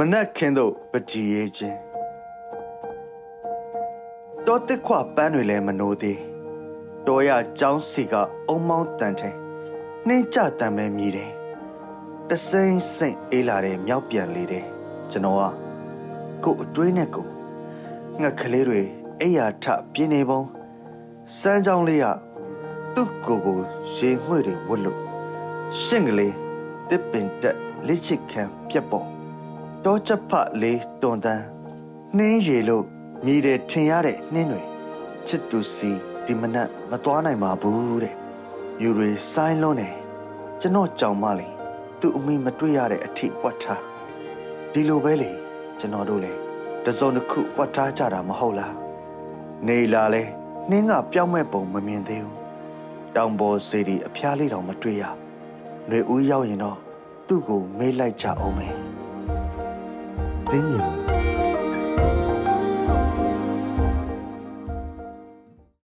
မနက်ခင်းသို့ပကြည်ရေးခြင်းတောတစ်ခွပန်းတွေလည်းမနိုးသေးတော်ရကျောင်းစီကအုံမောင်းတန်ထဲနှင်းကြတန်ပဲမြည်တယ်တစိမ့်စိမ့်အေးလာတဲ့မြောက်ပြန်လေးတယ်ကျွန်တော်ကကို့အတွင်းနဲ့ကိုငှက်ကလေးတွေအိယာထပြင်းနေပုံစမ်းကြောင်းလေးကသူ့ကိုယ်ကိုရေငွေ့တွေဝတ်လို့ရှင့်ကလေးတစ်ပင်တက်လက်ချစ်ခံပြက်ပေါ် တောချက်ဖလေးတွန်တန်းနှင်းရေလို့မြည်တယ်ထင်ရတဲ့နှင်းတွေချစ်သူစီဒီမနက်မသွားနိုင်ပါဘူးတဲ့ယူရီဆိုင်လုံးနေကျွန်တော်ကြောင်မလေးသူ့အမိမတွေ့ရတဲ့အထိဝတ်ထားဒီလိုပဲလေကျွန်တော်တို့လေတစုံတစ်ခုဝတ်ထားကြတာမဟုတ်လားနေလာလဲနှင်းကပြောင်းမဲ့ပုံမမြင်သေးဘူးတောင်ပေါ်စေဒီအဖျားလေးတောင်မတွေ့ရຫນွေဦးရောက်ရင်တော့သူ့ကိုမေးလိုက်ကြအောင်မယ် တင်းရင်